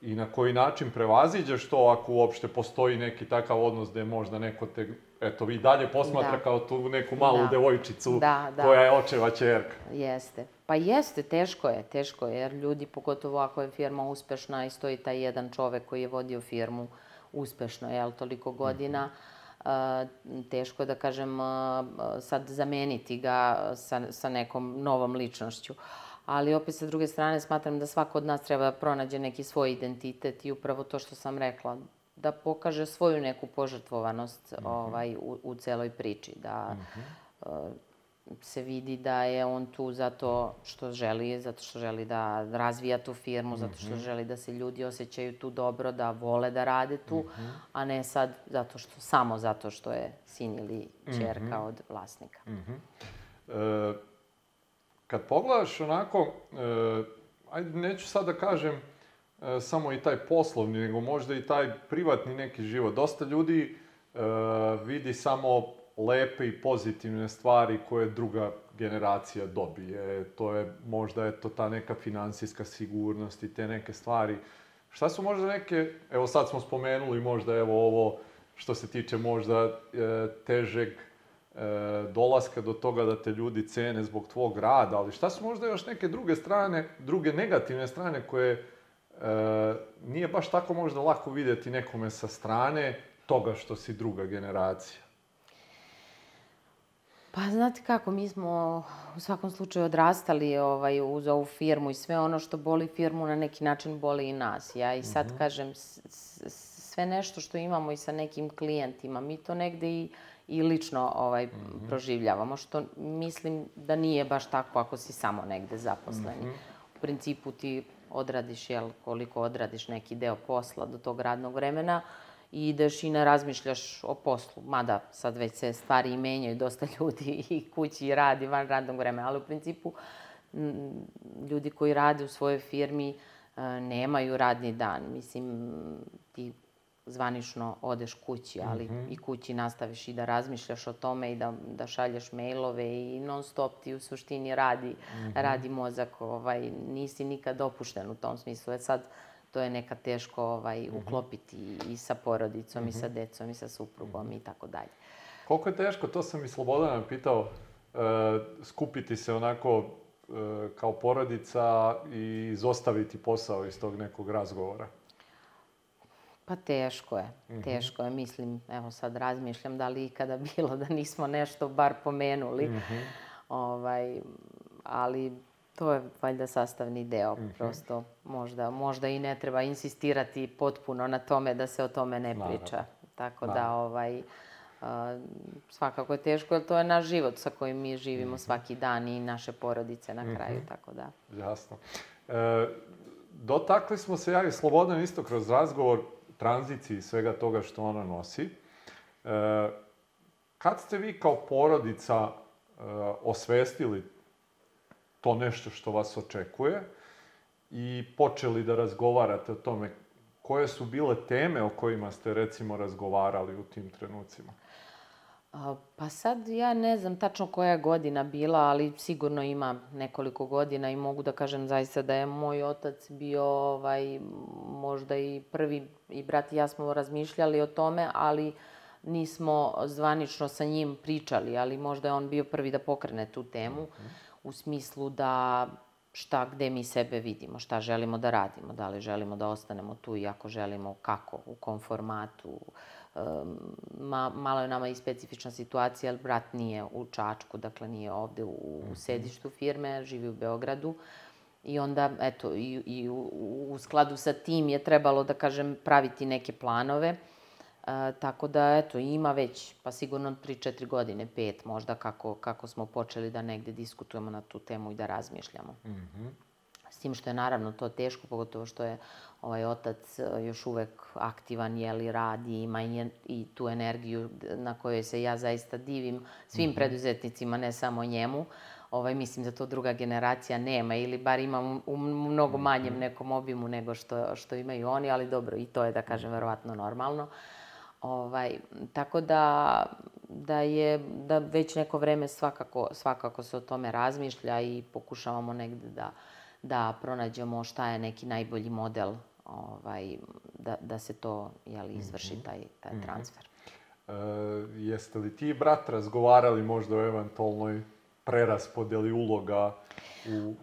i na koji način prevaziđeš to ako uopšte postoji neki takav odnos gde možda neko te, eto, vi dalje posmatra Da. kao tu neku malu Da. devojčicu Da, da. koja je očeva čerka. Jeste. Pa jeste, teško je, teško je, jer ljudi, pogotovo ako je firma uspešna i stoji taj jedan čovek koji je vodio firmu uspešno, jel, toliko godina, a, teško je da kažem sad zameniti ga sa, sa nekom novom ličnošću. Ali opet sa druge strane smatram da svako od nas treba da pronađe neki svoj identitet i upravo to što sam rekla, da pokaže svoju neku požrtvovanost ovaj, u, u celoj priči, da e, se vidi da je on tu zato što želi, zato što želi da razvija tu firmu, zato što želi da se ljudi osjećaju tu dobro, da vole da rade tu, a ne sad zato što, samo zato što je sin ili čerka od vlasnika. E, kad pogledaš onako, e, ajde, neću sad da kažem e, samo i taj poslovni, nego možda i taj privatni neki život. Dosta ljudi e, vidi samo lepe i pozitivne stvari koje druga generacija dobije. To je možda eto ta neka finansijska sigurnost i te neke stvari. Šta su možda neke, evo sad smo spomenuli možda evo ovo što se tiče možda e, težeg e, dolaska do toga da te ljudi cene zbog tvog rada, ali šta su možda još neke druge strane, druge negativne strane koje e, nije baš tako možda lako vidjeti nekome sa strane toga što si druga generacija? Pa znate kako, mi smo u svakom slučaju odrastali ovaj, uz ovu firmu i sve ono što boli firmu na neki način boli i nas. Ja i sad kažem, s- s- sve nešto što imamo i sa nekim klijentima, mi to negde i, i lično ovaj, proživljavamo, što mislim da nije baš tako ako si samo negde zaposleni. U principu ti odradiš, jel, koliko odradiš neki deo posla do tog radnog vremena, i ideš i ne razmišljaš o poslu. Mada sad već se stvari i menjaju, dosta ljudi i kući radi van radnog vremena, ali u principu ljudi koji rade u svojoj firmi e, nemaju radni dan. Mislim, ti zvanično odeš kući, ali i kući nastaviš i da razmišljaš o tome i da, da šalješ mailove i non stop ti u suštini radi, radi mozak. Ovaj, nisi nikad opušten u tom smislu. E sad, to je neka teško ovaj, uklopiti i, i sa porodicom, i sa decom, i sa suprugom i tako dalje. Koliko je teško, to sam i Slobodana pitao, e, skupiti se onako e, kao porodica i izostaviti posao iz tog nekog razgovora? Pa teško je, teško je. Mislim, evo sad razmišljam da li ikada bilo da nismo nešto bar pomenuli. ovaj, ali to je valjda sastavni deo. Prosto možda, možda i ne treba insistirati potpuno na tome da se o tome ne priča. Tako da ovaj, a, svakako je teško jer to je naš život sa kojim mi živimo svaki dan i naše porodice na kraju. Tako da. Jasno. E, dotakli smo se ja i Slobodan isto kroz razgovor tranziciji i svega toga što ona nosi. E, kad ste vi kao porodica e, osvestili to nešto što vas očekuje i počeli da razgovarate o tome koje su bile teme o kojima ste recimo razgovarali u tim trenucima? Pa sad ja ne znam tačno koja je godina bila, ali sigurno ima nekoliko godina i mogu da kažem zaista da je moj otac bio ovaj, možda i prvi, i brat i ja smo razmišljali o tome, ali nismo zvanično sa njim pričali, ali možda je on bio prvi da pokrene tu temu u smislu da šta, gde mi sebe vidimo, šta želimo da radimo, da li želimo da ostanemo tu i ako želimo, kako, u kom formatu, uh, ma, malo je nama i specifična situacija, jer brat nije u Čačku, dakle nije ovde u, u mhm. sedištu firme, živi u Beogradu. I onda, eto, i, i u, u skladu sa tim je trebalo, da kažem, praviti neke planove. E, tako da, eto, ima već, pa sigurno 3-4 godine, 5 možda, kako, kako smo počeli da negde diskutujemo na tu temu i da razmišljamo. Mm -hmm. S tim što je naravno to teško, pogotovo što je ovaj otac e, još uvek aktivan, jeli, radi, ima i, i tu energiju na kojoj se ja zaista divim svim mm -hmm. preduzetnicima, ne samo njemu. Ovaj, mislim da to druga generacija nema ili bar ima u mnogo manjem mhm. nekom obimu nego što, što imaju oni, ali dobro, i to je, da kažem, verovatno normalno. Ovaj, tako da, da je, da već neko vreme svakako, svakako se o tome razmišlja i pokušavamo negde da, da pronađemo šta je neki najbolji model ovaj, da, da se to jeli, izvrši mhm. taj, taj mm -hmm. transfer. E, jeste li ti i brat razgovarali možda o eventualnoj preraspodeli uloga u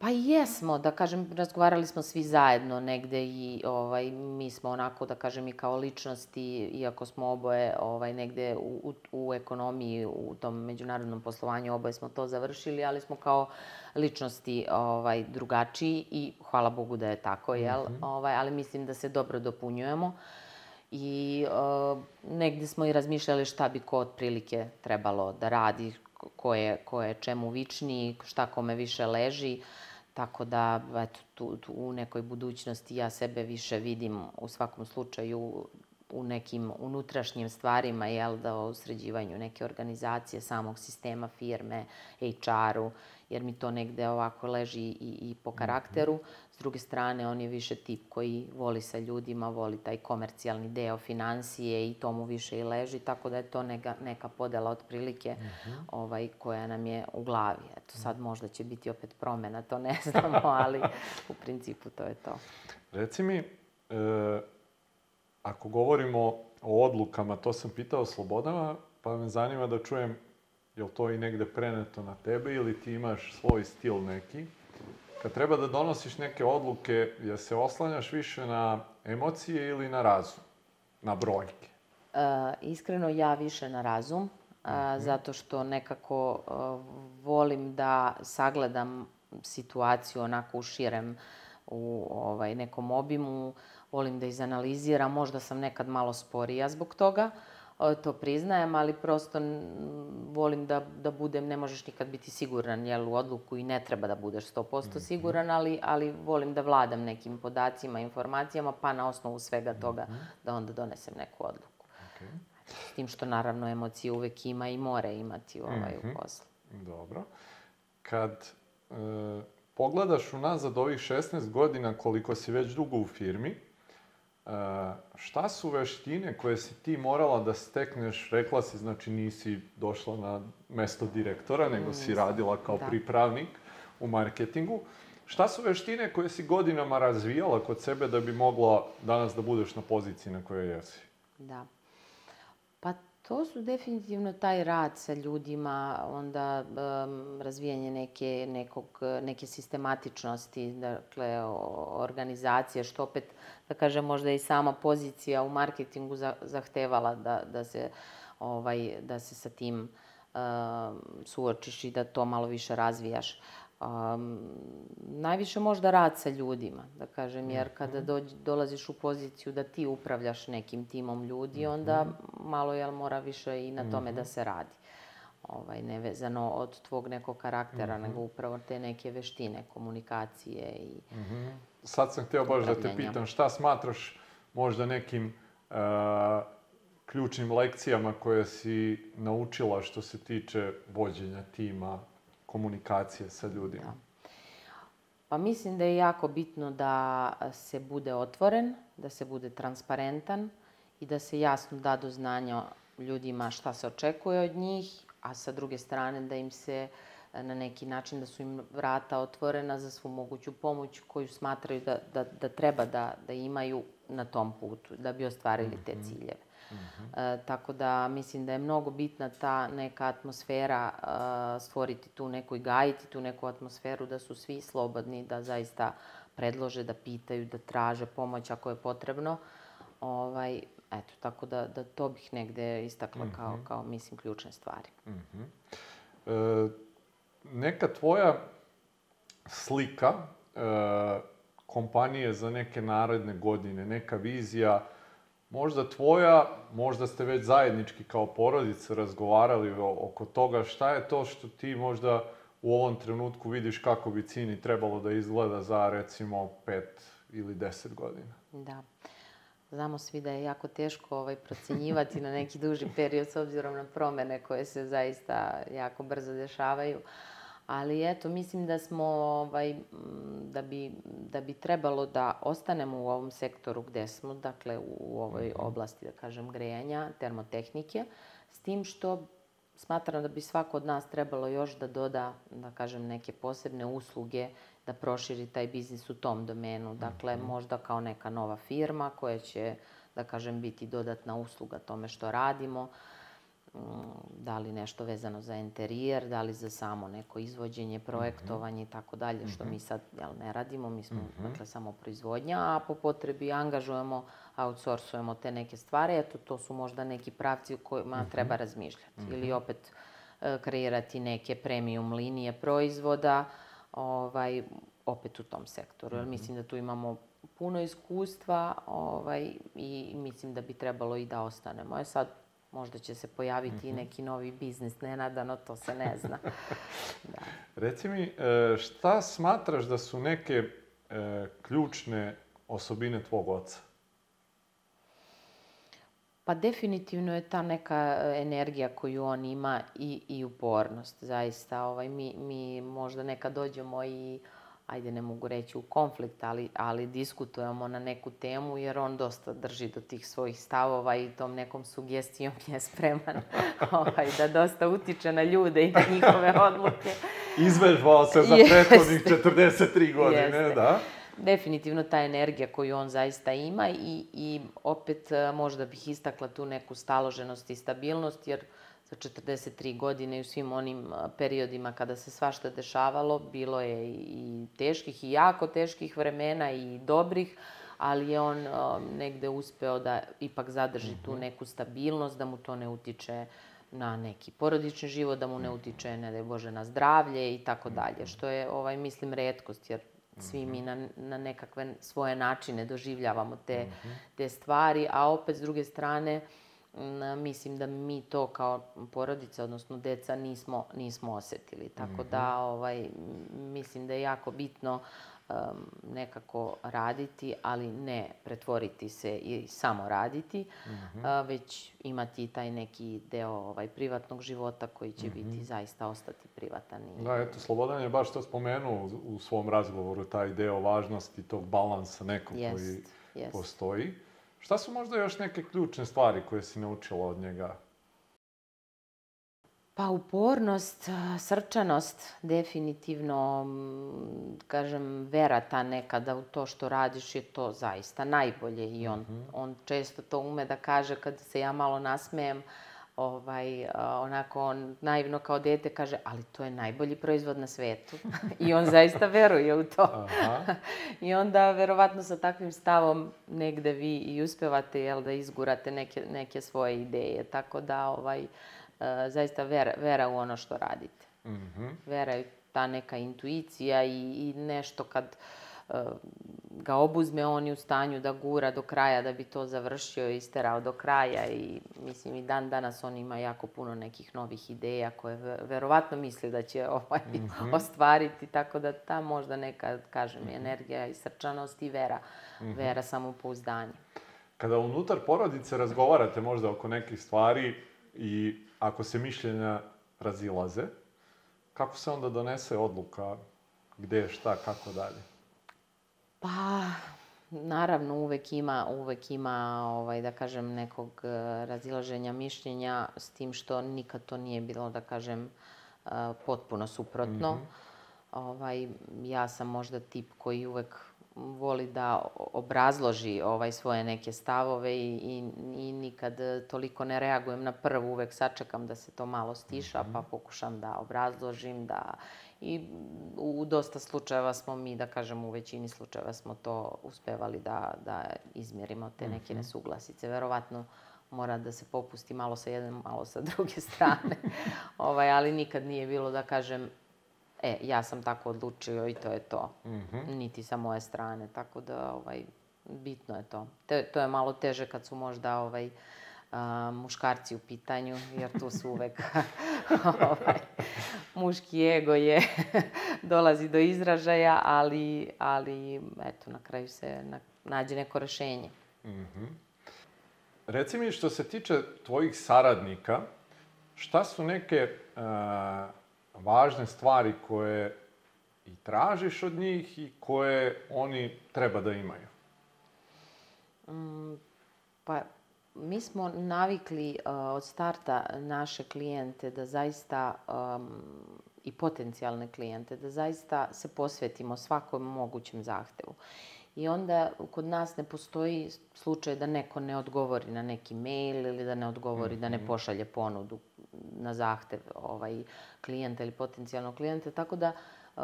Pa jesmo, da kažem, razgovarali smo svi zajedno negde i ovaj, mi smo onako, da kažem, i kao ličnosti, iako smo oboje ovaj, negde u, u, u ekonomiji, u tom međunarodnom poslovanju, oboje smo to završili, ali smo kao ličnosti ovaj, drugačiji i hvala Bogu da je tako, jel? Mm -hmm. ovaj, ali mislim da se dobro dopunjujemo. I uh, negde smo i razmišljali šta bi ko otprilike trebalo da radi, ko je, ko je čemu vičniji, šta kome više leži. Tako da, eto, tu, tu u nekoj budućnosti ja sebe više vidim u svakom slučaju u nekim unutrašnjim stvarima, jel, da o sređivanju neke organizacije, samog sistema firme, HR-u, jer mi to negde ovako leži i, i po karakteru. S druge strane, on je više tip koji voli sa ljudima, voli taj komercijalni deo financije i to mu više i leži, tako da je to neka, neka podela otprilike uh mhm. -huh. ovaj, koja nam je u glavi. Eto, sad možda će biti opet promena, to ne znamo, ali u principu to je to. Reci mi, e, ako govorimo o odlukama, to sam pitao Slobodana, pa me zanima da čujem je li to i negde preneto na tebe ili ti imaš svoj stil neki? Kad treba da donosiš neke odluke, ja se oslanjaš više na emocije ili na razum, na brojke? E, iskreno, ja više na razum, mm -hmm. zato što nekako e, volim da sagledam situaciju onako u širem, u ovaj, nekom obimu, volim da izanaliziram, možda sam nekad malo sporija zbog toga, to priznajem, ali prosto volim da, da budem, ne možeš nikad biti siguran jel, u odluku i ne treba da budeš 100% mhm. siguran, ali, ali volim da vladam nekim podacima, informacijama, pa na osnovu svega toga mhm. da onda donesem neku odluku. Okay. S tim što naravno emocije uvek ima i more imati ovaj, mm -hmm. u poslu. Dobro. Kad e, pogledaš unazad ovih 16 godina koliko si već dugo u firmi, šta su veštine koje si ti morala da stekneš, rekla si, znači nisi došla na mesto direktora, nego si radila kao da. pripravnik u marketingu. Šta su veštine koje si godinama razvijala kod sebe da bi mogla danas da budeš na poziciji na kojoj jesi? Da. To su definitivno taj rad sa ljudima, onda um, razvijanje neke, nekog, neke sistematičnosti, dakle, organizacije, što opet, da kažem, možda i sama pozicija u marketingu zahtevala da, da, se, ovaj, da se sa tim um, suočiš i da to malo više razvijaš. Um, najviše možda rad sa ljudima, da kažem, jer mhm. kada dođ, dolaziš u poziciju da ti upravljaš nekim timom ljudi, onda mhm. malo jel mora više i na tome da mhm. se radi. Ovaj, nevezano od tvog nekog karaktera, mm -hmm. nego upravo te neke veštine, komunikacije i mm -hmm. Sad sam htio baš da te pitam, šta smatraš možda nekim uh, ključnim lekcijama koje si naučila što se tiče vođenja tima, komunikacije sa ljudima? Da. Pa mislim da je jako bitno da se bude otvoren, da se bude transparentan i da se jasno da do znanja ljudima šta se očekuje od njih, a sa druge strane da im se e, na neki način da su im vrata otvorena za svu moguću pomoć koju smatraju da, da, da treba da, da imaju na tom putu, da bi ostvarili te Ciljeve. E, tako da mislim da je mnogo bitna ta neka atmosfera, e, stvoriti tu neku i gajiti tu neku atmosferu da su svi slobodni, da zaista predlože, da pitaju, da traže pomoć ako je potrebno. Ovaj, eto, tako da, da to bih negde istakla kao, kao, mislim, ključne stvari. E, neka tvoja slika e, kompanije za neke naredne godine, neka vizija, možda tvoja, možda ste već zajednički kao porodica razgovarali oko toga šta je to što ti možda u ovom trenutku vidiš kako bi Cini trebalo da izgleda za recimo pet ili deset godina. Da. Znamo svi da je jako teško ovaj, procenjivati na neki duži period s obzirom na promene koje se zaista jako brzo dešavaju. Ali eto, mislim da smo, ovaj, da, bi, da bi trebalo da ostanemo u ovom sektoru gde smo, dakle u ovoj oblasti, da kažem, grejanja, termotehnike, s tim što smatram da bi svako od nas trebalo još da doda, da kažem, neke posebne usluge, da proširi taj biznis u tom domenu. Dakle, možda kao neka nova firma koja će, da kažem, biti dodatna usluga tome što radimo. Mm, Da li nešto vezano za interijer, da li za samo neko izvođenje, projektovanje i tako dalje, što mi sad jel, ne radimo, mi smo dakle, samo proizvodnja, a po potrebi angažujemo, outsourcujemo te neke stvari, eto to su možda neki pravci u kojima treba razmišljati. Ili opet e, kreirati neke premium linije proizvoda, ovaj, opet u tom sektoru. Jer mislim da tu imamo puno iskustva ovaj, i mislim da bi trebalo i da ostanemo. E sad, možda će se pojaviti i neki novi biznis, nenadano, to se ne zna. da. Reci mi, e, šta smatraš da su neke e, ključne osobine tvog oca? Pa definitivno je ta neka e, energija koju on ima i, i upornost, zaista. Ovaj, mi, mi možda nekad dođemo i, ajde ne mogu reći u konflikt, ali, ali diskutujemo na neku temu jer on dosta drži do tih svojih stavova i tom nekom sugestijom je spreman ovaj, da dosta utiče na ljude i na njihove odluke. Izvežbao se za Jeste. prethodnih 43 godine, Jeste. da? Definitivno ta energija koju on zaista ima i, i opet e, možda bih istakla tu neku staloženost i stabilnost jer za 43 godine i u svim onim periodima kada se svašta dešavalo bilo je i teških i jako teških vremena i dobrih, ali je on negde uspeo da ipak zadrži tu neku stabilnost, da mu to ne utiče na neki porodični život, da mu ne utiče, ne daj Bože, na zdravlje i tako dalje, što je, ovaj, mislim, redkost, jer svi mi na, na nekakve svoje načine doživljavamo te, te stvari, a opet s druge strane m, mislim da mi to kao porodica, odnosno deca, nismo, nismo osetili. Tako da ovaj, m, mislim da je jako bitno em, nekako raditi, ali ne pretvoriti se i samo raditi, a, već imati taj neki deo ovaj, privatnog života koji će biti zaista ostati privatan. I, Da, eto, Slobodan je baš to spomenuo u, u svom razgovoru, taj deo važnosti tog balansa nekog koji Jest, jest. Šta su možda još neke ključne stvari koje si naučila od njega? Pa upornost, a, srčanost, definitivno, m, kažem, vera ta neka da u to što radiš je to zaista najbolje i on, on često to ume da kaže kad se ja malo nasmejem, ovaj, onako on naivno kao dete kaže, ali to je najbolji proizvod na svetu. I on zaista veruje u to. Aha. I onda, verovatno, sa takvim stavom negde vi i uspevate, jel, da izgurate neke, neke svoje ideje. Tako da, ovaj, zaista vera, vera u ono što radite. Mhm. Vera je ta neka intuicija i, i nešto kad e, ga obuzme, on je u stanju da gura do kraja da bi to završio i isterao do kraja i mislim i dan danas on ima jako puno nekih novih ideja koje ve- verovatno misli da će ovaj, ostvariti, tako da ta možda neka, kažem, energija i srčanost i vera, vera samopouzdanje. Kada unutar porodice razgovarate možda oko nekih stvari i ako se mišljenja razilaze, kako se onda donese odluka gde, šta, kako dalje? Pa, naravno uvek ima, uvek ima ovaj, da kažem, nekog uh, razilaženja mišljenja s tim što nikad to nije bilo, da kažem, uh, potpuno suprotno. Mm -hmm. ovaj, ja sam možda tip koji uvek voli da obrazloži ovaj svoje neke stavove i, i, i nikad toliko ne reagujem na prvu, uvek sačekam da se to malo stiša, mm -hmm. pa pokušam da obrazložim, da i u dosta slučajeva smo mi, da kažem, u većini slučajeva smo to uspevali da, da izmjerimo te neke mhm. nesuglasice. Verovatno mora da se popusti malo sa jedne, malo sa druge strane. ovaj, ali nikad nije bilo da kažem, e, ja sam tako odlučio i to je to. Mm -hmm. Niti sa moje strane. Tako da, ovaj, bitno je to. Te, to je malo teže kad su možda ovaj, a, muškarci u pitanju, jer tu su uvek ovaj, muški ego je dolazi do izražaja, ali, ali eto, na kraju se na, nađe neko rešenje. Mm -hmm. Reci mi, što se tiče tvojih saradnika, šta su neke uh, važne stvari koje i tražiš od njih i koje oni treba da imaju? Mm, pa, mi smo navikli uh, od starta naše klijente da zaista um, i potencijalne klijente da zaista se posvetimo svakom mogućem zahtevu. I onda kod nas ne postoji slučaj da neko ne odgovori na neki mail ili da ne odgovori, mm -hmm. da ne mhm. pošalje ponudu na zahtev ovaj, klijenta ili potencijalnog klijenta. Tako da uh,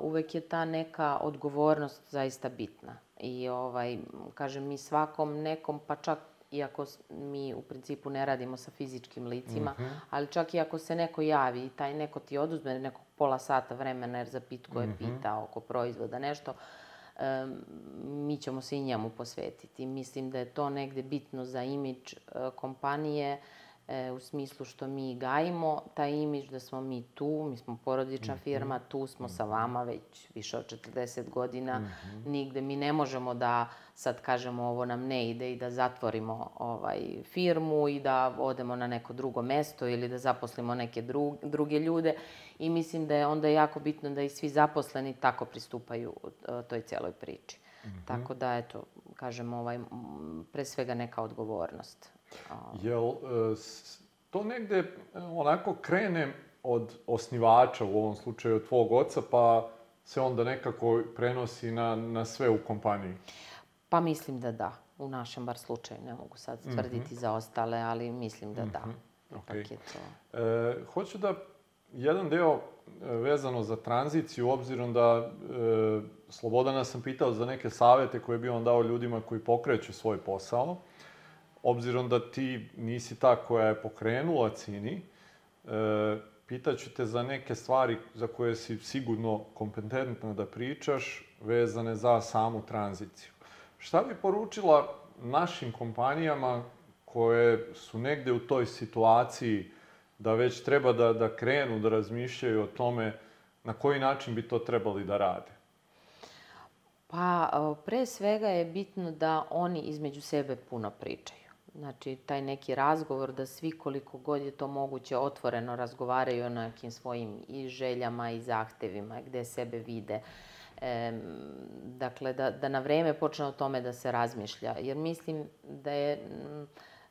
uvek je ta neka odgovornost zaista bitna. I ovaj, kažem, mi svakom nekom, pa čak iako mi u principu ne radimo sa fizičkim licima, mm -hmm. ali čak i ako se neko javi i taj neko ti oduzme nekog pola sata vremena jer za pitko je mm -hmm. pitao oko proizvoda nešto, um, mi ćemo se i njemu posvetiti. Mislim da je to negde bitno za imidž uh, kompanije, e, u smislu što mi gajimo taj imidž da smo mi tu, mi smo porodična mm -hmm. firma, tu smo mm -hmm. sa mhm. vama već više od 40 godina, mm -hmm. nigde mi ne možemo da sad kažemo ovo nam ne ide i da zatvorimo ovaj firmu i da odemo na neko drugo mesto ili da zaposlimo neke dru, druge ljude i mislim da je onda jako bitno da i svi zaposleni tako pristupaju toj celoj priči. Mm -hmm. Tako da, eto, kažem, ovaj, pre svega neka odgovornost. Jel e, to negde e, onako krene od osnivača, u ovom slučaju od tvog oca, pa se onda nekako prenosi na, na sve u kompaniji? Pa mislim da da. U našem bar slučaju, ne mogu sad mhm. tvrditi mm -hmm. za ostale, ali mislim da da. Mm -hmm. okay. je to. E, hoću da jedan deo e, vezano za tranziciju, obzirom da e, Slobodana sam pitao za neke savete koje bi on dao ljudima koji pokreću svoj posao obzirom da ti nisi ta koja je pokrenula Cini, e, pitaću te za neke stvari za koje si sigurno kompetentna da pričaš, vezane za samu tranziciju. Šta bi poručila našim kompanijama koje su negde u toj situaciji da već treba da, da krenu da razmišljaju o tome na koji način bi to trebali da rade? Pa, pre svega je bitno da oni između sebe puno pričaju. Znači, taj neki razgovor da svi koliko god je to moguće otvoreno razgovaraju o nekim svojim i željama i zahtevima, gde sebe vide. E, dakle, da, da na vreme počne o tome da se razmišlja. Jer mislim da je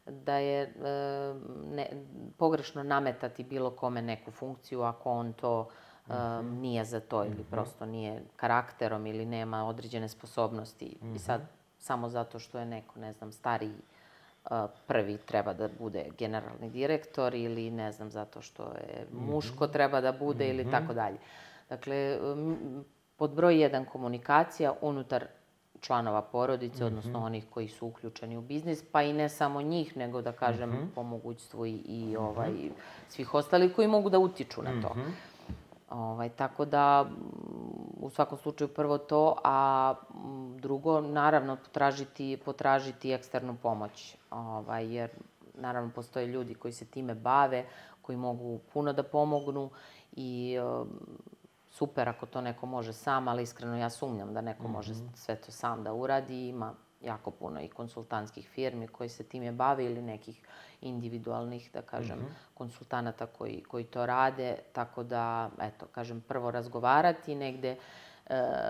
da je e, ne, pogrešno nametati bilo kome neku funkciju ako on to mm nije za to ili mm -hmm. prosto nije karakterom ili nema određene sposobnosti. Mm -hmm. I sad, mhm. samo zato što je neko, ne znam, stariji prvi treba da bude generalni direktor ili ne znam zato što je mhm. muško treba da bude mm -hmm. ili mhm. tako dalje. Dakle, pod broj jedan komunikacija unutar članova porodice, mm -hmm. odnosno onih koji su uključeni u biznis, pa i ne samo njih, nego da kažem mm -hmm. po mogućstvu i, i ovaj, svih ostalih koji mogu da utiču na to. Mm -hmm. Ovaj, tako da, u svakom slučaju prvo to, a drugo, naravno, potražiti, potražiti eksternu pomoć. Ovaj, jer, naravno, postoje ljudi koji se time bave, koji mogu puno da pomognu i um, super ako to neko može sam, ali iskreno ja sumnjam da neko mm -hmm. može mhm. sve to sam da uradi. Ima jako puno i konsultantskih firmi koji se time bave ili nekih individualnih, da kažem, mm -hmm. konsultanata koji, koji to rade. Tako da, eto, kažem, prvo razgovarati negde,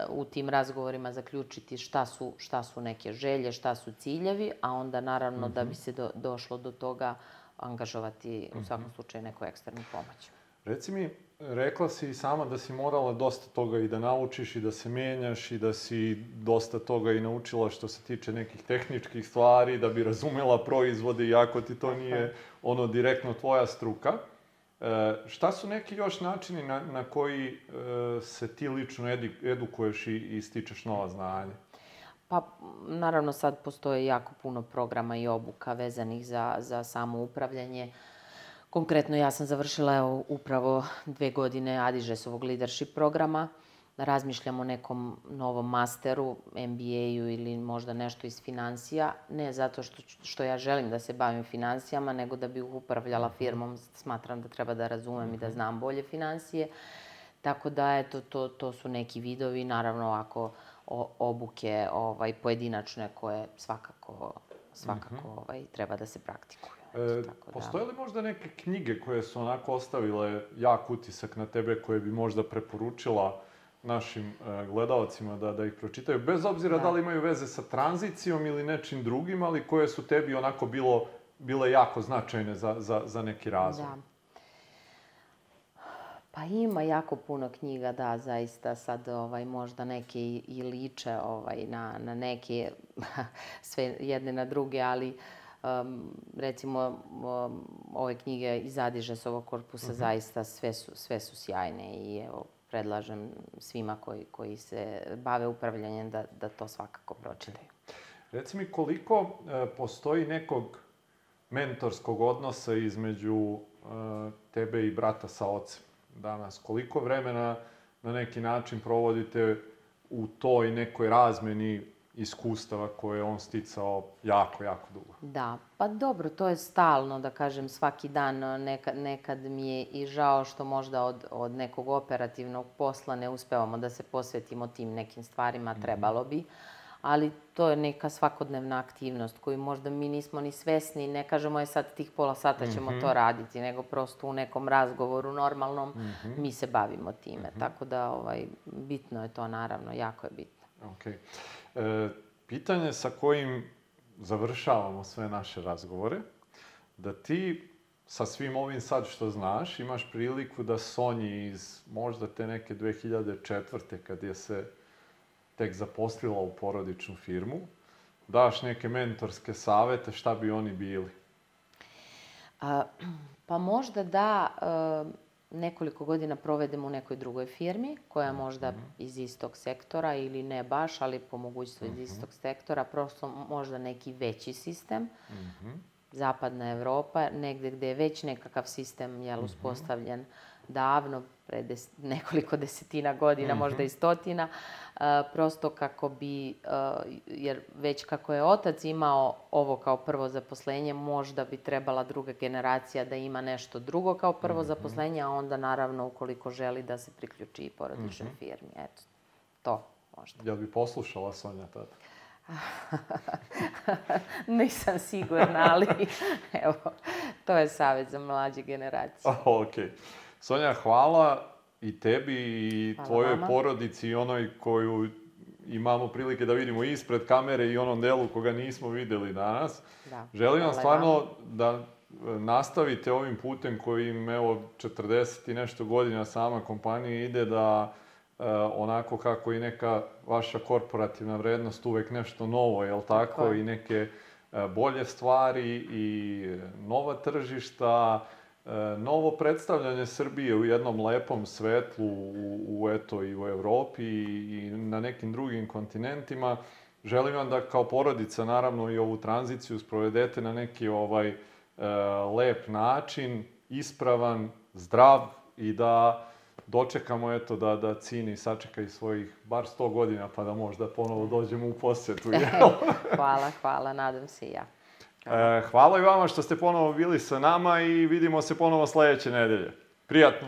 u tim razgovorima zaključiti šta su, šta su neke želje, šta su ciljevi, a onda naravno mm -hmm. da bi se do, došlo do toga angažovati u svakom slučaju neku eksternu pomoć. Reci mi, rekla si sama da si morala dosta toga i da naučiš i da se menjaš i da si dosta toga i naučila što se tiče nekih tehničkih stvari, da bi razumela proizvode, iako ti to nije ono direktno tvoja struka. E, šta su neki još načini na, na koji e, se ti lično edu, edukuješ i, i stičeš nova znanja? Pa, naravno, sad postoje jako puno programa i obuka vezanih za, za samo upravljanje. Konkretno, ja sam završila evo, upravo dve godine Adižesovog leadership programa. Razmišljam o nekom novom masteru, MBA-u ili možda nešto iz financija. Ne zato što, što ja želim da se bavim financijama, nego da bih upravljala firmom. Smatram da treba da razumem i da znam bolje financije. Tako da, eto, to, to su neki vidovi. Naravno, ako obuke ovaj, pojedinačne koje svakako, svakako mhm. ovaj, treba da se praktikuju. E, tako da... Postoje li možda neke knjige koje su onako ostavile jak utisak na tebe, koje bi možda preporučila našim e, gledalcima da, da ih pročitaju, bez obzira da. da li imaju veze sa tranzicijom ili nečim drugim, ali koje su tebi onako bilo, bile jako značajne za, za, za neki razvoj? Da. Pa ima jako puno knjiga, da, zaista sad ovaj, možda neke i, i liče ovaj, na, na neke, sve jedne na druge, ali um, recimo um, ove knjige iz Adižesovog korpusa mhm. -huh. zaista sve su, sve su sjajne i evo, predlažem svima koji, koji se bave upravljanjem da, da to svakako pročitaju. Reci mi koliko e, postoji nekog mentorskog odnosa između e, tebe i brata sa ocem? danas? Koliko vremena na neki način provodite u toj nekoj razmeni iskustava koje je on sticao jako, jako dugo. Da, pa dobro, to je stalno, da kažem, svaki dan. Nekad, nekad mi je i žao što možda od, od nekog operativnog posla ne uspevamo da se posvetimo tim nekim stvarima, mhm. trebalo bi. Ali to je neka svakodnevna aktivnost koju možda mi nismo ni svesni, ne kažemo je sad tih pola sata ćemo mm -hmm. to raditi, nego prosto u nekom razgovoru normalnom mm -hmm. mi se bavimo time. Mm -hmm. Tako da ovaj, bitno je to naravno, jako je bitno. Ok. E, pitanje sa kojim završavamo sve naše razgovore, da ti sa svim ovim sad što znaš, imaš priliku da Sonji iz možda te neke 2004. kad je se tek zaposlila u porodičnu firmu, daš neke mentorske savete, šta bi oni bili? A, pa možda da a, nekoliko godina provedemo u nekoj drugoj firmi, koja mhm. možda iz istog sektora ili ne baš, ali po mogućstvu iz mhm. istog sektora, prosto možda neki veći sistem. Mm -hmm. Zapadna Evropa, negde gde je već nekakav sistem jel, mhm. uspostavljen davno, pre des, nekoliko desetina godina, mm -hmm. možda i stotina, uh, prosto kako bi, uh, jer već kako je otac imao ovo kao prvo zaposlenje, možda bi trebala druga generacija da ima nešto drugo kao prvo mm -hmm. zaposlenje, a onda naravno ukoliko želi da se priključi i porodičnoj mm -hmm. firmi. Eto, to možda. Jel bi poslušala Sonja tada? Nisam sigurna, ali evo, to je savjet za mlađe generacije. Okay. Sonja, hvala i tebi i hvala tvojoj vama. porodici i onoj koju imamo prilike da vidimo ispred kamere i onom delu koga nismo videli danas. Da. Želim vam stvarno vama. da e, nastavite ovim putem kojim, evo, 40 i nešto godina sama kompanija ide da uh, onako kako i neka vaša korporativna vrednost uvek nešto novo, jel tako? tako. I neke uh, bolje stvari i nova tržišta, E, novo predstavljanje Srbije u jednom lepom svetlu u, u eto i u Evropi i, i na nekim drugim kontinentima. Želim vam da kao porodica naravno i ovu tranziciju sprovedete na neki ovaj lep način, ispravan, zdrav i da dočekamo eto da da Cini sačeka i svojih bar 100 godina pa da možda ponovo dođemo u posetu. hvala, hvala, nadam se i ja. E, hvala i vama što ste ponovo bili sa nama i vidimo se ponovo sledeće nedelje. Prijatno!